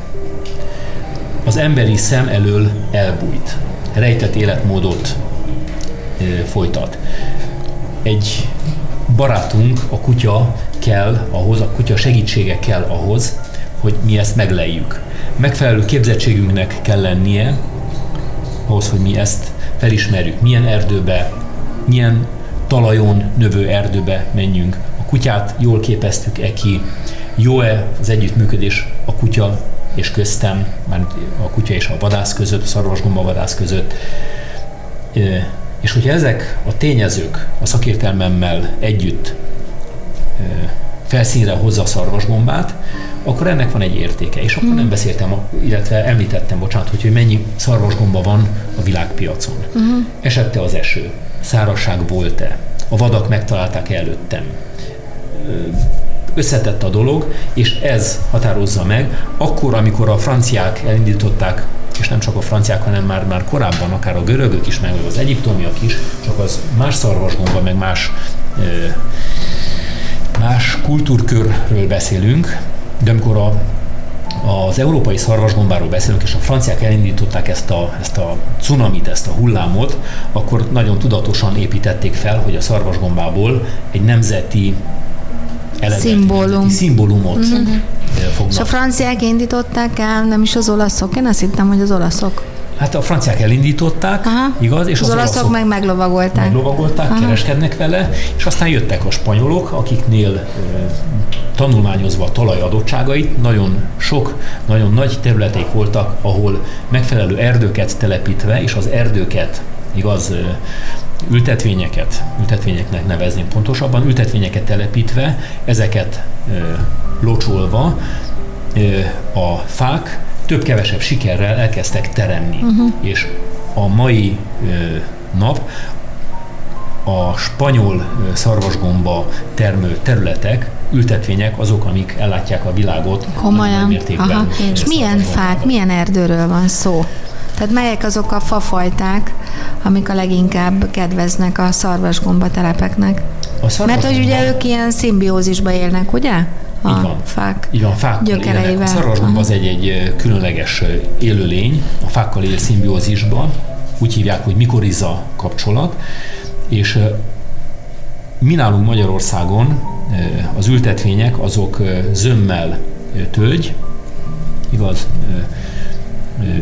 Az emberi szem elől elbújt, rejtett életmódot folytat. Egy barátunk, a kutya kell ahhoz, a kutya segítsége kell ahhoz, hogy mi ezt megleljük. Megfelelő képzettségünknek kell lennie ahhoz, hogy mi ezt felismerjük. Milyen erdőbe, milyen talajon növő erdőbe menjünk. Kutyát jól képeztük-e ki, jó-e az együttműködés a kutya és köztem, már a kutya és a vadász között, a szarvasgomba vadász között. És hogyha ezek a tényezők a szakértelmemmel együtt felszínre hozza a szarvasgombát, akkor ennek van egy értéke. És akkor hmm. nem beszéltem, illetve említettem, bocsánat, hogy, mennyi szarvasgomba van a világpiacon. Hmm. Esette az eső, szárasság volt-e, a vadak megtalálták előttem. Összetett a dolog, és ez határozza meg, akkor, amikor a franciák elindították és nem csak a franciák, hanem már, már korábban akár a görögök is, meg az egyiptomiak is, csak az más szarvasgomba, meg más más kultúrkörről beszélünk, de amikor a, az európai szarvasgombáról beszélünk, és a franciák elindították ezt a, ezt a cunamit, ezt a hullámot, akkor nagyon tudatosan építették fel, hogy a szarvasgombából egy nemzeti Szimbólum. szimbólumot fognak. És a franciák indították el, nem is az olaszok? Én azt hittem, hogy az olaszok. Hát a franciák elindították, Aha. igaz? És az, az olaszok, olaszok meg meglovagolták. Meglovagolták, Aha. kereskednek vele, és aztán jöttek a spanyolok, akiknél e, tanulmányozva a talaj adottságait, nagyon sok, nagyon nagy területek voltak, ahol megfelelő erdőket telepítve, és az erdőket, igaz, e, ültetvényeket, ültetvényeknek nevezném pontosabban, ültetvényeket telepítve, ezeket e, locsolva, a fák több-kevesebb sikerrel elkezdtek teremni. Uh-huh. És a mai ö, nap a spanyol szarvasgomba termő területek, ültetvények azok, amik ellátják a világot Komolyan. mértékben. Aha. És milyen fák, milyen erdőről van szó? Tehát melyek azok a fafajták, amik a leginkább kedveznek a szarvasgomba telepeknek? A szarvasgomba... Mert hogy ugye ők ilyen szimbiózisba élnek, ugye? a így van. fák így van, fákkal gyökereivel. A szarvasgomba az egy, egy különleges élőlény, a fákkal él szimbiózisban, úgy hívják, hogy mikoriza kapcsolat, és mi nálunk Magyarországon az ültetvények azok zömmel tölgy, igaz,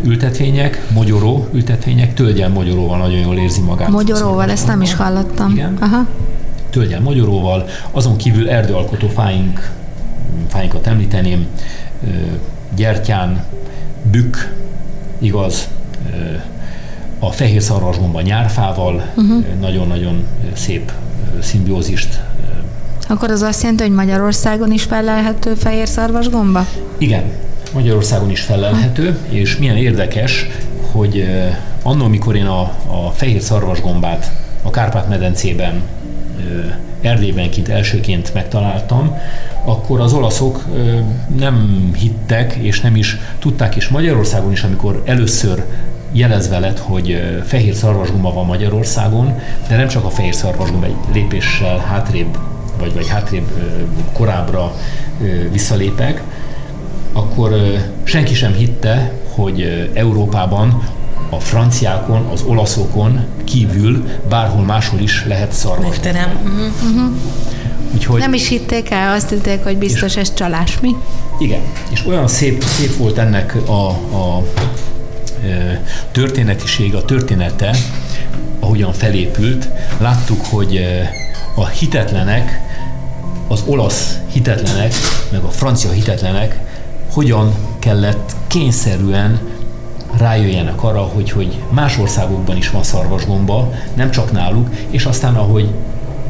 ültetvények, mogyoró ültetvények, tölgyel mogyoróval nagyon jól érzi magát. Mogyoróval, ezt nem is hallottam. Igen. Aha. Tölgyel mogyoróval, azon kívül erdőalkotó fáink fáinkat említeném, gyertyán, bükk, igaz, a fehér szarvasgomba nyárfával uh-huh. nagyon-nagyon szép szimbiózist. Akkor az azt jelenti, hogy Magyarországon is felelhető fehér szarvasgomba? Igen, Magyarországon is felelhető, és milyen érdekes, hogy annól, mikor én a, a fehér szarvasgombát a Kárpát-medencében Erdélyben kint elsőként megtaláltam, akkor az olaszok nem hittek, és nem is tudták, és Magyarországon is, amikor először jelezve lett, hogy fehér szarvasgumba van Magyarországon, de nem csak a fehér szarvasgumba, egy lépéssel hátrébb, vagy, vagy hátrébb korábbra visszalépek, akkor senki sem hitte, hogy Európában a franciákon, az olaszokon kívül bárhol máshol is lehet szarvas. Uh-huh. Úgyhogy, nem is hitték el, azt hitték, hogy biztos ez csalás, mi? Igen, és olyan szép, szép volt ennek a, a e, történetiség, a története, ahogyan felépült. Láttuk, hogy e, a hitetlenek, az olasz hitetlenek, meg a francia hitetlenek hogyan kellett kényszerűen rájöjjenek arra, hogy, hogy más országokban is van szarvasgomba, nem csak náluk, és aztán ahogy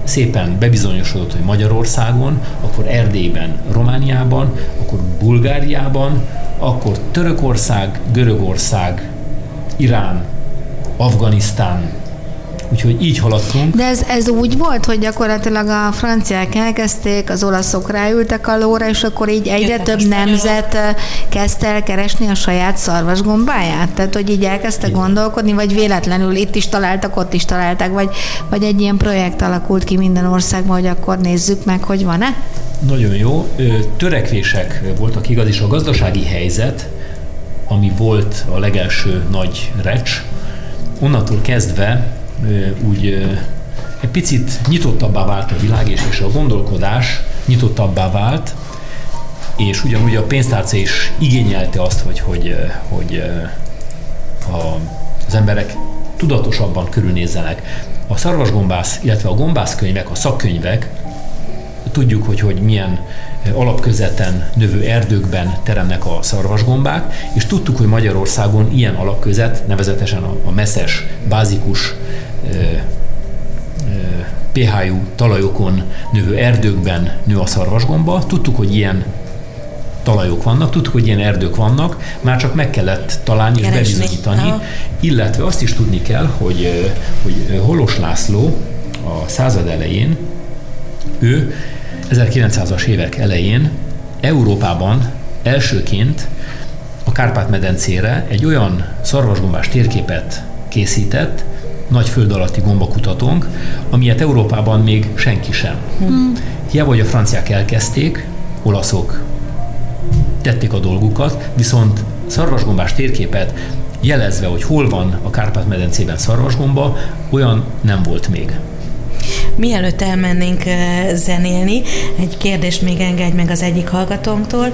szépen bebizonyosodott, hogy Magyarországon, akkor Erdélyben, Romániában, akkor Bulgáriában, akkor Törökország, Görögország, Irán, Afganisztán, Úgyhogy így haladtunk. De ez, ez úgy volt, hogy gyakorlatilag a franciák elkezdték, az olaszok ráültek a lóra, és akkor így egyre több nemzet kezdte el keresni a saját szarvasgombáját? Tehát, hogy így elkezdte Igen. gondolkodni, vagy véletlenül itt is találtak, ott is találták, vagy, vagy egy ilyen projekt alakult ki minden országban, hogy akkor nézzük meg, hogy van-e? Nagyon jó. Törekvések voltak igaz, és a gazdasági helyzet, ami volt a legelső nagy recs, onnantól kezdve úgy egy picit nyitottabbá vált a világ, és, és a gondolkodás nyitottabbá vált, és ugyanúgy a pénztárca is igényelte azt, hogy, hogy, hogy a, az emberek tudatosabban körülnézzenek. A szarvasgombász, illetve a gombászkönyvek, a szakkönyvek, tudjuk, hogy, hogy milyen alapközeten növő erdőkben teremnek a szarvasgombák, és tudtuk, hogy Magyarországon ilyen alapközet, nevezetesen a, a messzes, bázikus pH-jú talajokon növő erdőkben nő a szarvasgomba. Tudtuk, hogy ilyen talajok vannak, tudtuk, hogy ilyen erdők vannak, már csak meg kellett találni és bebizonyítani, illetve azt is tudni kell, hogy, hogy Holos László a század elején, ő 1900-as évek elején Európában elsőként a Kárpát-medencére egy olyan szarvasgombás térképet készített, nagy föld alatti gombakutatónk, amilyet Európában még senki sem. Hmm. Hiába, hogy a franciák elkezdték, olaszok tették a dolgukat, viszont szarvasgombás térképet jelezve, hogy hol van a Kárpát-medencében szarvasgomba, olyan nem volt még. Mielőtt elmennénk zenélni, egy kérdést még engedj meg az egyik hallgatónktól.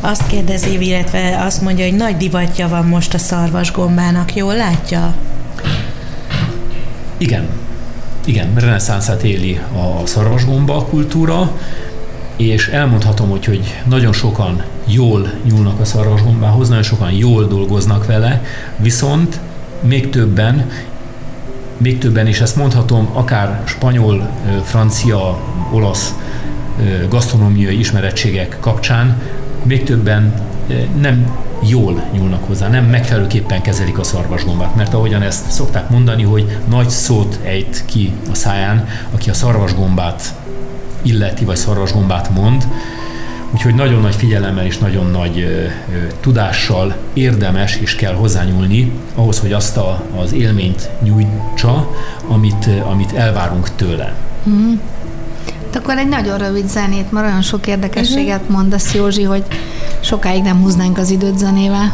Azt kérdezi, illetve azt mondja, hogy nagy divatja van most a szarvasgombának. Jól látja? Igen. Igen, reneszánszát éli a szarvasgomba kultúra, és elmondhatom, hogy, hogy nagyon sokan jól nyúlnak a szarvasgombához, nagyon sokan jól dolgoznak vele, viszont még többen még többen is ezt mondhatom, akár spanyol, francia, olasz gasztronómiai ismerettségek kapcsán, még többen nem jól nyúlnak hozzá, nem megfelelőképpen kezelik a szarvasgombát, mert ahogyan ezt szokták mondani, hogy nagy szót ejt ki a száján, aki a szarvasgombát illeti, vagy szarvasgombát mond, Úgyhogy nagyon nagy figyelemmel és nagyon nagy tudással érdemes és kell hozzányúlni ahhoz, hogy azt a, az élményt nyújtsa, amit, amit elvárunk tőle. Mm. Akkor egy nagyon rövid zenét, mert olyan sok érdekességet uh-huh. mondasz, Józsi, hogy sokáig nem húznánk az időt zenével.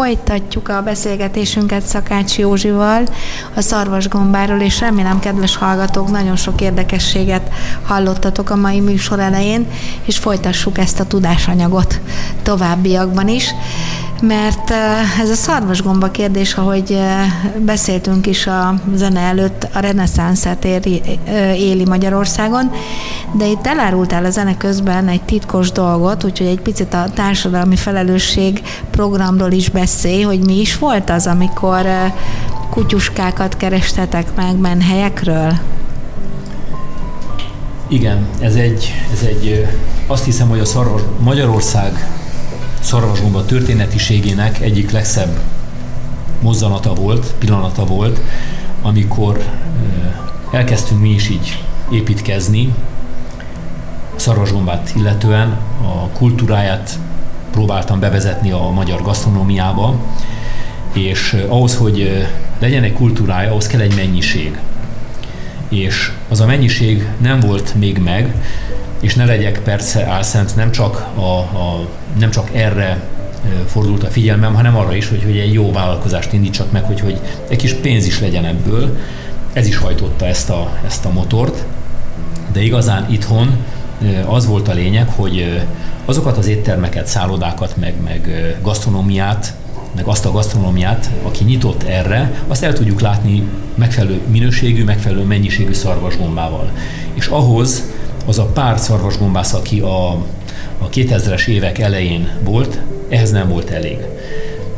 Folytatjuk a beszélgetésünket Szakács Józsival a szarvasgombáról, és remélem, kedves hallgatók, nagyon sok érdekességet hallottatok a mai műsor elején, és folytassuk ezt a tudásanyagot továbbiakban is mert ez a szarvasgomba kérdés, ahogy beszéltünk is a zene előtt, a reneszánszát éli, éli Magyarországon, de itt elárultál a zene közben egy titkos dolgot, úgyhogy egy picit a társadalmi felelősség programról is beszélj, hogy mi is volt az, amikor kutyuskákat kerestetek meg menhelyekről? Igen, ez egy, ez egy azt hiszem, hogy a szarvas, Magyarország szarvasgomba történetiségének egyik legszebb mozzanata volt, pillanata volt, amikor elkezdtünk mi is így építkezni, szarvasgombát illetően a kultúráját próbáltam bevezetni a magyar gasztronómiába, és ahhoz, hogy legyen egy kultúrája, ahhoz kell egy mennyiség. És az a mennyiség nem volt még meg, és ne legyek persze álszent, nem csak, a, a, nem csak erre fordult a figyelmem, hanem arra is, hogy, hogy egy jó vállalkozást indítsak meg, hogy, hogy egy kis pénz is legyen ebből. Ez is hajtotta ezt a, ezt a motort. De igazán itthon az volt a lényeg, hogy azokat az éttermeket, szállodákat, meg, meg gasztronómiát, meg azt a gasztronómiát, aki nyitott erre, azt el tudjuk látni megfelelő minőségű, megfelelő mennyiségű szarvasgombával. És ahhoz az a pár szarvasgombász, aki a, a 2000-es évek elején volt, ehhez nem volt elég.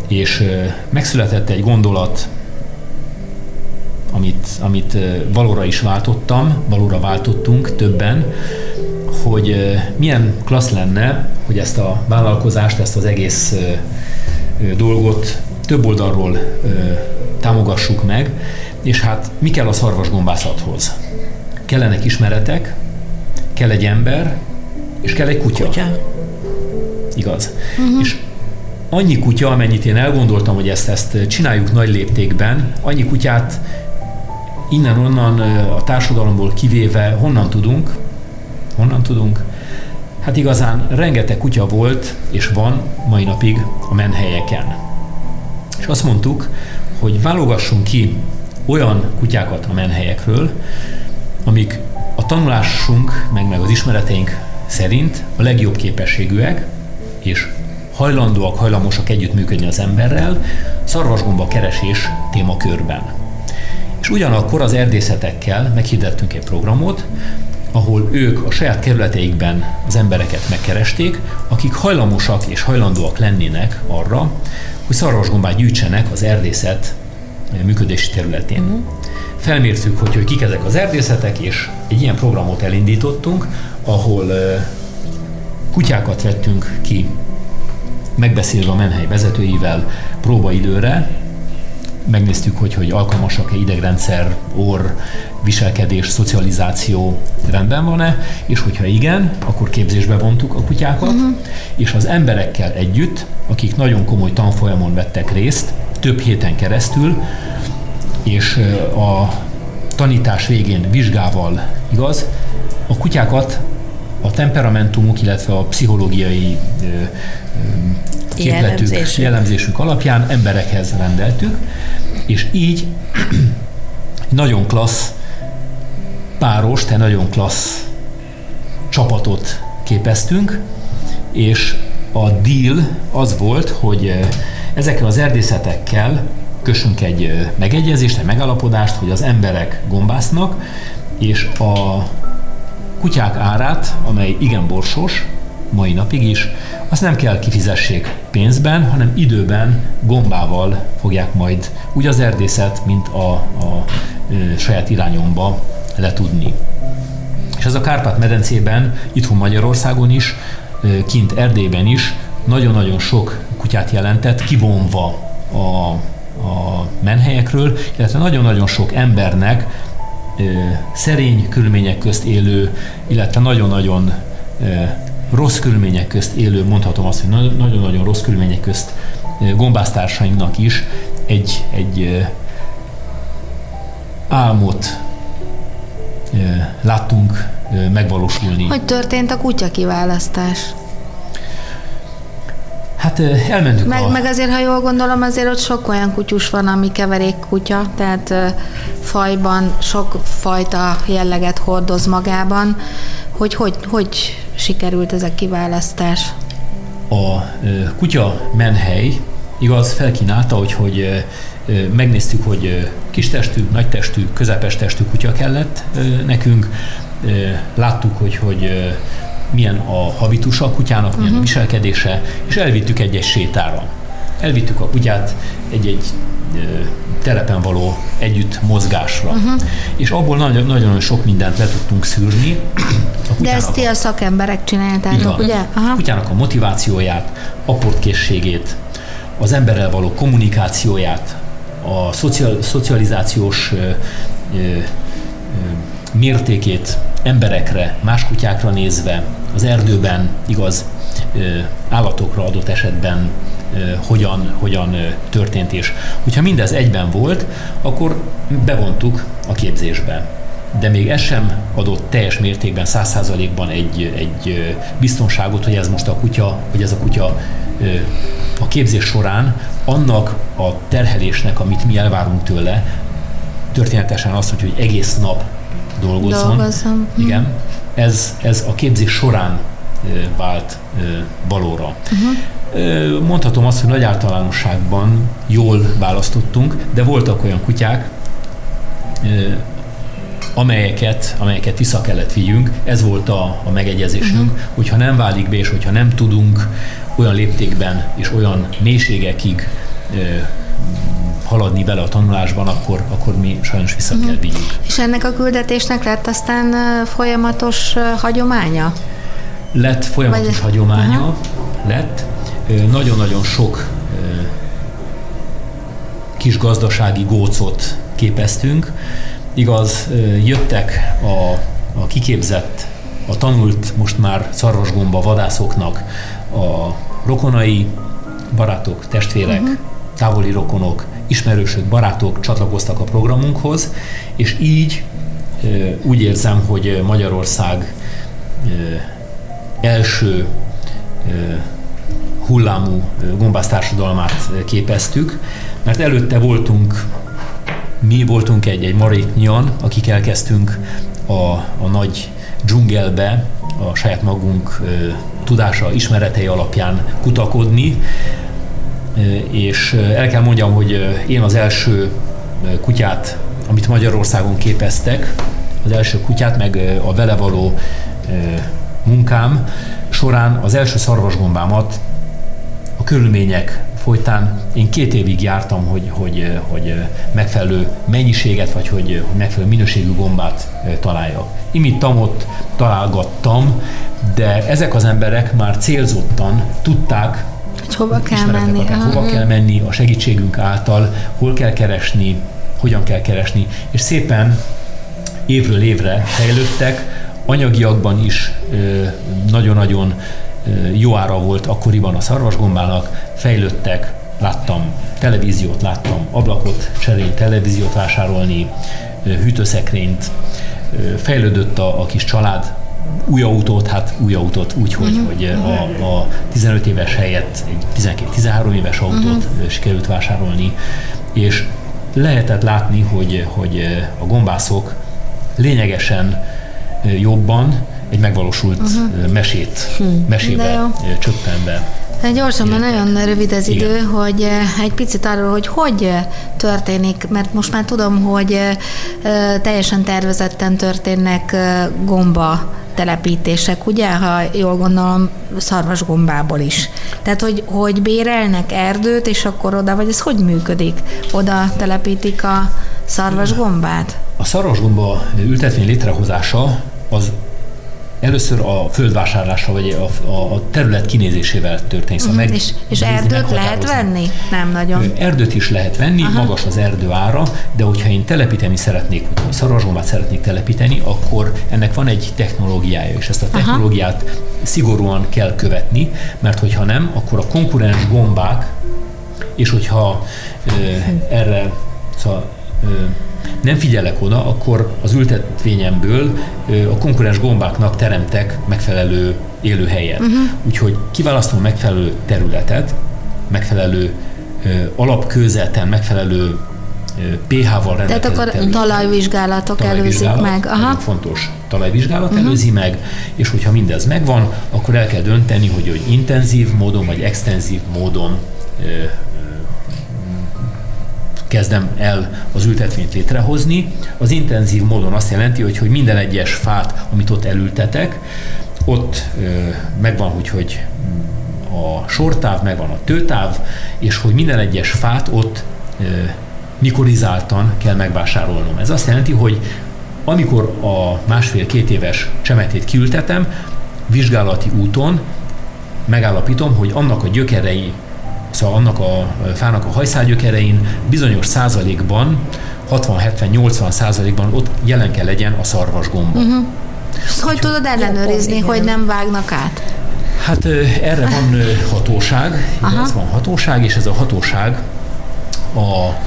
És megszületett egy gondolat, amit, amit valóra is váltottam, valóra váltottunk többen, hogy milyen klassz lenne, hogy ezt a vállalkozást, ezt az egész dolgot több oldalról támogassuk meg, és hát mi kell a szarvasgombászathoz? Kellenek ismeretek, kell egy ember, és kell egy kutya. kutya. Igaz. Uh-huh. És annyi kutya, amennyit én elgondoltam, hogy ezt, ezt csináljuk nagy léptékben, annyi kutyát innen-onnan a társadalomból kivéve honnan tudunk, honnan tudunk, hát igazán rengeteg kutya volt és van mai napig a menhelyeken. És azt mondtuk, hogy válogassunk ki olyan kutyákat a menhelyekről, amik a tanulásunk, meg, meg az ismereteink szerint a legjobb képességűek, és hajlandóak, hajlamosak együttműködni az emberrel, szarvasgomba keresés témakörben. És ugyanakkor az erdészetekkel meghirdettünk egy programot, ahol ők a saját kerületeikben az embereket megkeresték, akik hajlamosak és hajlandóak lennének arra, hogy szarvasgombát gyűjtsenek az erdészet működési területén. Uh-huh felmértük, hogy, hogy kik ezek az erdészetek, és egy ilyen programot elindítottunk, ahol kutyákat vettünk ki, megbeszélve a menhely vezetőivel próbaidőre, megnéztük, hogy, hogy alkalmasak-e idegrendszer, orr, viselkedés, szocializáció rendben van-e, és hogyha igen, akkor képzésbe vontuk a kutyákat, uh-huh. és az emberekkel együtt, akik nagyon komoly tanfolyamon vettek részt, több héten keresztül, és a tanítás végén vizsgával, igaz, a kutyákat a temperamentumuk, illetve a pszichológiai képletük, jellemzésük. jellemzésük alapján emberekhez rendeltük, és így nagyon klassz páros, te nagyon klassz csapatot képeztünk, és a deal az volt, hogy ezekkel az erdészetekkel kössünk egy megegyezést, egy megalapodást, hogy az emberek gombásznak, és a kutyák árát, amely igen borsos, mai napig is, azt nem kell kifizessék pénzben, hanem időben gombával fogják majd úgy az erdészet, mint a, a, a saját irányomba letudni. És ez a Kárpát-medencében, itthon Magyarországon is, kint Erdélyben is nagyon-nagyon sok kutyát jelentett, kivonva a, a menhelyekről, illetve nagyon-nagyon sok embernek szerény körülmények közt élő, illetve nagyon-nagyon rossz körülmények közt élő, mondhatom azt, hogy nagyon-nagyon rossz körülmények közt gombásztársainknak is egy, egy álmot láttunk megvalósulni. Hogy történt a kutya kiválasztás? Hát elmentünk meg, a... meg azért, ha jól gondolom, azért ott sok olyan kutyus van, ami keverék kutya, tehát fajban sok fajta jelleget hordoz magában. Hogy hogy, hogy sikerült ez a kiválasztás? A kutya menhely igaz felkínálta, hogy, hogy megnéztük, hogy kistestű, nagytestű, közepes testű kutya kellett nekünk. Láttuk, hogy, hogy milyen a habitusa a kutyának, milyen uh-huh. a viselkedése, és elvittük egy-egy sétára. Elvittük a kutyát egy-egy telepen való együtt mozgásra. Uh-huh. És abból nagyon, nagyon sok mindent le tudtunk szűrni. A De ezt ti a szakemberek csináltátok, ugye? Aha. A kutyának a motivációját, apportkészségét, az emberrel való kommunikációját, a szociál, szocializációs ö, ö, ö, mértékét emberekre, más kutyákra nézve, az erdőben, igaz, állatokra adott esetben hogyan, hogyan történt, és hogyha mindez egyben volt, akkor bevontuk a képzésbe. De még ez sem adott teljes mértékben, száz százalékban egy, egy biztonságot, hogy ez most a kutya, hogy ez a kutya a képzés során annak a terhelésnek, amit mi elvárunk tőle, történetesen az, hogy, hogy egész nap dolgozzon. Dolgozom. Igen. Ez, ez a képzés során vált valóra. Uh-huh. Mondhatom azt, hogy nagy általánosságban jól választottunk, de voltak olyan kutyák, amelyeket, amelyeket vissza kellett vigyünk. Ez volt a, a megegyezésünk, uh-huh. hogyha nem válik be, és hogyha nem tudunk olyan léptékben és olyan mélységekig haladni vele a tanulásban, akkor, akkor mi sajnos vissza kell mhm. vigyük. És ennek a küldetésnek lett aztán folyamatos hagyománya? Lett folyamatos Vagy... hagyománya, Aha. lett. Nagyon-nagyon sok kis gazdasági gócot képeztünk. Igaz, jöttek a, a kiképzett, a tanult most már szarvasgomba vadászoknak a rokonai, barátok, testvérek, uh-huh. távoli rokonok, ismerősök, barátok csatlakoztak a programunkhoz, és így úgy érzem, hogy Magyarország első hullámú gombásztársadalmát képeztük, mert előtte voltunk, mi voltunk egy, egy maréknyian, akik elkezdtünk a, a nagy dzsungelbe a saját magunk tudása, ismeretei alapján kutakodni, és el kell mondjam, hogy én az első kutyát, amit Magyarországon képeztek, az első kutyát, meg a vele való munkám során az első szarvasgombámat a körülmények folytán én két évig jártam, hogy, hogy, hogy megfelelő mennyiséget, vagy hogy, hogy megfelelő minőségű gombát találjak. Imittam ott, találgattam, de ezek az emberek már célzottan tudták, hogy hova kell menni. hova kell menni a segítségünk által, hol kell keresni, hogyan kell keresni, és szépen évről évre fejlődtek, anyagiakban is nagyon-nagyon jó ára volt akkoriban a szarvasgombának, fejlődtek, láttam televíziót, láttam ablakot cserélni, televíziót vásárolni, hűtőszekrényt, fejlődött a, a kis család új autót, hát új autót úgy, hogy, uh-huh. hogy a, a 15 éves helyett egy 12-13 éves autót uh-huh. sikerült vásárolni, és lehetett látni, hogy, hogy a gombászok lényegesen jobban egy megvalósult uh-huh. mesét, hm. mesébe csöppenve Hát gyorsan, mert nagyon rövid az idő, Igen. hogy egy picit arról, hogy hogy történik, mert most már tudom, hogy teljesen tervezetten történnek gomba telepítések, ugye, ha jól gondolom, szarvasgombából is. Tehát, hogy, hogy bérelnek erdőt, és akkor oda, vagy ez hogy működik? Oda telepítik a szarvasgombát? A szarvasgomba ültetvény létrehozása az először a földvásárlása, vagy a, a, a terület kinézésével történik. Szóval uh-huh. meg, és és erdőt lehet venni? Nem nagyon. Erdőt is lehet venni, Aha. magas az erdő ára, de hogyha én telepíteni szeretnék, vagy szarvasgombát szeretnék telepíteni, akkor ennek van egy technológiája, és ezt a technológiát Aha. szigorúan kell követni, mert hogyha nem, akkor a konkurens gombák, és hogyha ö, erre szóval, ö, nem figyelek oda, akkor az ültetvényemből a konkurens gombáknak teremtek megfelelő élőhelyet. Uh-huh. Úgyhogy kiválasztom megfelelő területet, megfelelő alapkőzeten, megfelelő pH-val rendelkező Tehát akkor terület. talajvizsgálatok talajvizsgálat, előzik meg. Aha. fontos talajvizsgálat uh-huh. előzi meg, és hogyha mindez megvan, akkor el kell dönteni, hogy, hogy intenzív módon vagy extenzív módon kezdem el az ültetvényt létrehozni. Az intenzív módon azt jelenti, hogy, hogy minden egyes fát, amit ott elültetek, ott ö, megvan, hogy, hogy a sortáv, megvan a tőtáv, és hogy minden egyes fát ott ö, mikorizáltan kell megvásárolnom. Ez azt jelenti, hogy amikor a másfél-két éves csemetét kiültetem, vizsgálati úton megállapítom, hogy annak a gyökerei Szóval annak a fának a hajszálgyökerein bizonyos százalékban, 60-70-80 százalékban ott jelen kell legyen a szarvasgomba. Uh-huh. Ezt hogy tudod ellenőrizni, hogy nem vágnak át? Hát erre van hatóság, ez van hatóság, és ez a hatóság a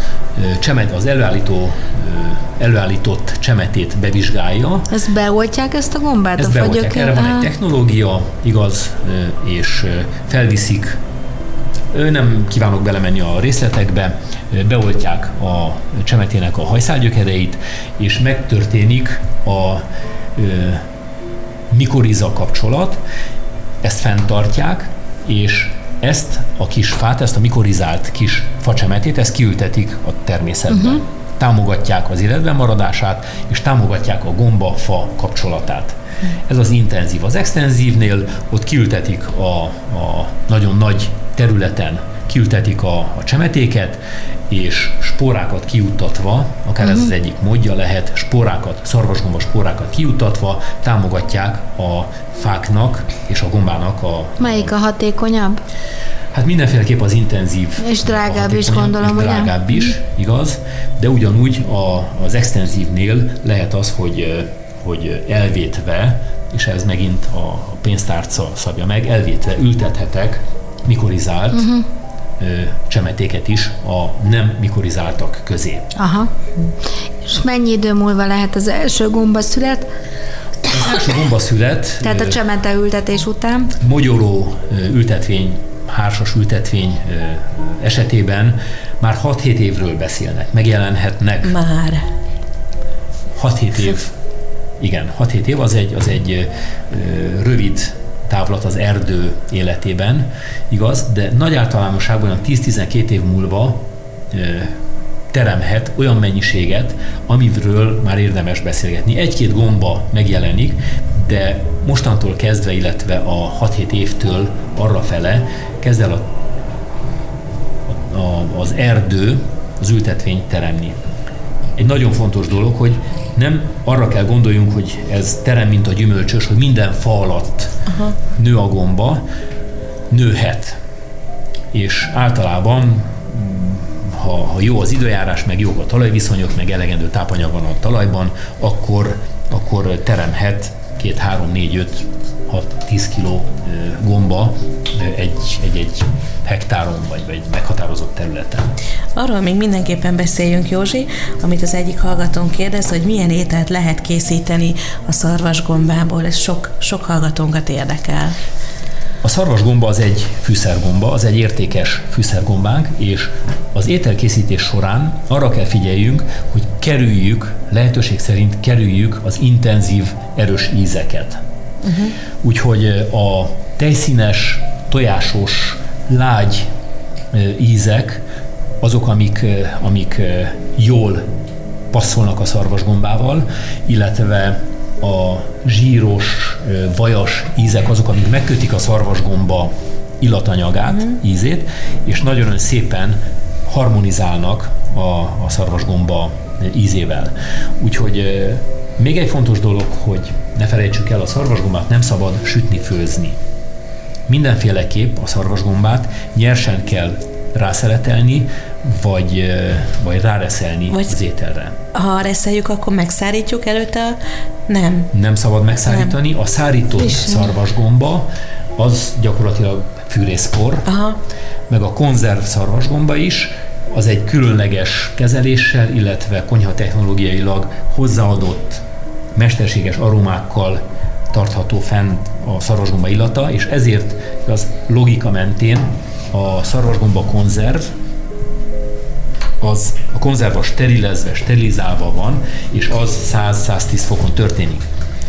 csemet, az előállító, előállított csemetét bevizsgálja. Ezt beoltják ezt a gombát? Ezt a beoltják. Erre van egy technológia, igaz, és felviszik nem kívánok belemenni a részletekbe, beoltják a csemetének a hajszálgyökereit, és megtörténik a mikoriza kapcsolat, ezt fenntartják, és ezt a kis fát, ezt a mikorizált kis facsemetét, ezt kiültetik a természetben. Uh-huh. Támogatják az életben maradását, és támogatják a gomba-fa kapcsolatát. Ez az intenzív. Az extenzívnél ott kiültetik a, a nagyon nagy területen kiültetik a, a csemetéket, és spórákat kiuttatva, akár uh-huh. ez az mhm. egyik módja lehet, spórákat, szarvasgomba spórákat kiuttatva támogatják a fáknak és a gombának a... Melyik a hatékonyabb? Hát mindenféleképp az intenzív. És drágább is gondolom, ugye? Drágább is, igaz, de ugyanúgy a, az extenzívnél lehet az, hogy, hogy elvétve, és ez megint a pénztárca szabja meg, elvétve ültethetek mikorizált uh-huh. csemetéket is a nem mikorizáltak közé. Aha. És mennyi idő múlva lehet az első gomba szület? Az első gomba szület... Tehát a csemete ültetés után? Mogyoró ültetvény hársas ültetvény esetében már 6-7 évről beszélnek, megjelenhetnek. Már. 6-7 év. Igen, 6-7 év az egy, az egy rövid távlat az erdő életében, igaz, de nagy általánosságban olyan 10-12 év múlva teremhet olyan mennyiséget, amiről már érdemes beszélgetni. Egy-két gomba megjelenik, de mostantól kezdve, illetve a 6-7 évtől arra fele kezd el a, a, az erdő az ültetvényt teremni. Egy nagyon fontos dolog, hogy nem arra kell gondoljunk, hogy ez terem, mint a gyümölcsös, hogy minden fa alatt Aha. nő a gomba, nőhet. És általában ha, ha jó az időjárás, meg jók a talajviszonyok, meg elegendő tápanyag van a talajban, akkor, akkor teremhet két, három, négy, öt 6-10 kg gomba egy, egy, egy hektáron vagy, vagy meghatározott területen. Arról még mindenképpen beszéljünk, Józsi, amit az egyik hallgatón kérdez, hogy milyen ételt lehet készíteni a szarvasgombából. Ez sok, sok hallgatónkat érdekel. A szarvasgomba az egy fűszergomba, az egy értékes fűszergombánk, és az ételkészítés során arra kell figyeljünk, hogy kerüljük, lehetőség szerint kerüljük az intenzív, erős ízeket. Uh-huh. Úgyhogy a tejszínes, tojásos, lágy ízek azok, amik, amik jól passzolnak a szarvasgombával, illetve a zsíros, vajas ízek azok, amik megkötik a szarvasgomba illatanyagát, mm. ízét, és nagyon szépen harmonizálnak a, a szarvasgomba ízével. Úgyhogy még egy fontos dolog, hogy ne felejtsük el, a szarvasgombát nem szabad sütni, főzni. Mindenféleképp a szarvasgombát nyersen kell rászeletelni, vagy, vagy ráreszelni vagy az ételre. Ha reszeljük, akkor megszárítjuk előtte? Nem. Nem szabad megszárítani. Nem. A szárított Friss. szarvasgomba az gyakorlatilag fűrészpor, Aha. meg a konzerv szarvasgomba is, az egy különleges kezeléssel, illetve konyha technológiailag hozzáadott mesterséges aromákkal tartható fenn a szarvasgomba illata, és ezért az logika mentén a szarvasgomba konzerv az a konzerva sterilezve, sterilizálva van, és az 100-110 fokon történik.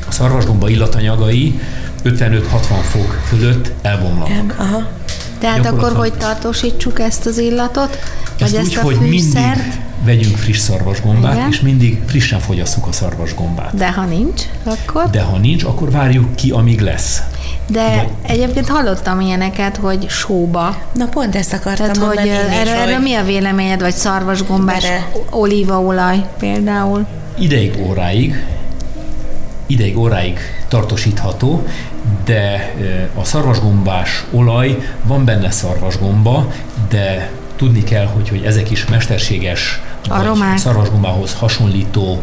A szarvasgomba illatanyagai 55-60 fok fölött elbomlanak. Aha. Tehát akkor hogy tartósítsuk ezt az illatot? Vagy ezt, ezt úgy, a hogy mindig vegyünk friss szarvasgombát, Igen. és mindig frissen fogyasszuk a szarvasgombát. De ha nincs, akkor? De ha nincs, akkor várjuk ki, amíg lesz. De Vagy... egyébként hallottam ilyeneket, hogy sóba. Na pont ezt akartam Tehát, mondani hogy erre, erre hogy... mi a véleményed, vagy szarvasgombás Bere. olívaolaj például? Ideig óráig, ideig óráig tartósítható, de a szarvasgombás olaj, van benne szarvasgomba, de tudni kell, hogy, hogy ezek is mesterséges, aromák. szarvasgombához hasonlító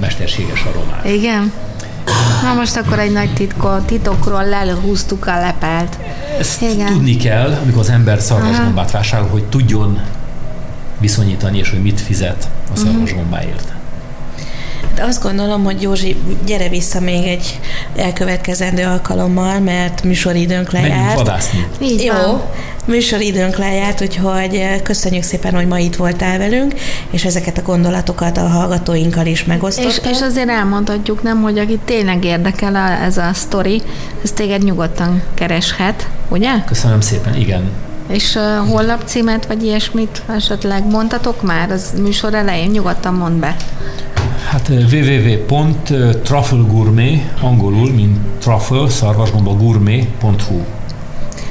mesterséges aromák. Igen. Na most akkor egy nagy titko, titokról lehúztuk a lepelt. Ezt Igen. tudni kell, amikor az ember szarvasgombát vásárol, hogy tudjon viszonyítani, és hogy mit fizet a mhm. szarvasgombáért. De azt gondolom, hogy Józsi, gyere vissza még egy elkövetkezendő alkalommal, mert műsoridőnk lejárt. Menjünk vadászni. Így Jó, van. műsoridőnk lejárt, úgyhogy eh, köszönjük szépen, hogy ma itt voltál velünk, és ezeket a gondolatokat a hallgatóinkkal is megosztottad. És, és azért elmondhatjuk, nem, hogy akit tényleg érdekel ez a sztori, ez téged nyugodtan kereshet, ugye? Köszönöm szépen, igen. És uh, honlapcímet, vagy ilyesmit esetleg mondtatok már az műsor elején? Nyugodtan mond be. Hát www.trufflegourmet, angolul, mint truffle, szarvasgomba gourmet.hu.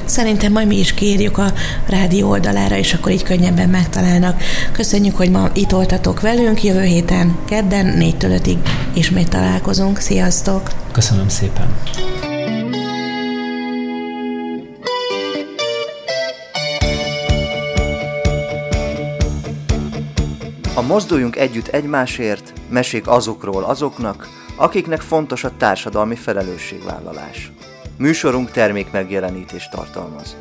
Szerintem majd mi is kérjük a rádió oldalára, és akkor így könnyebben megtalálnak. Köszönjük, hogy ma itt voltatok velünk. Jövő héten, kedden, 4-től 5-ig ismét találkozunk. Sziasztok! Köszönöm szépen! Mozduljunk Együtt Egymásért mesék azokról azoknak, akiknek fontos a társadalmi felelősségvállalás. Műsorunk termék megjelenítést tartalmaz.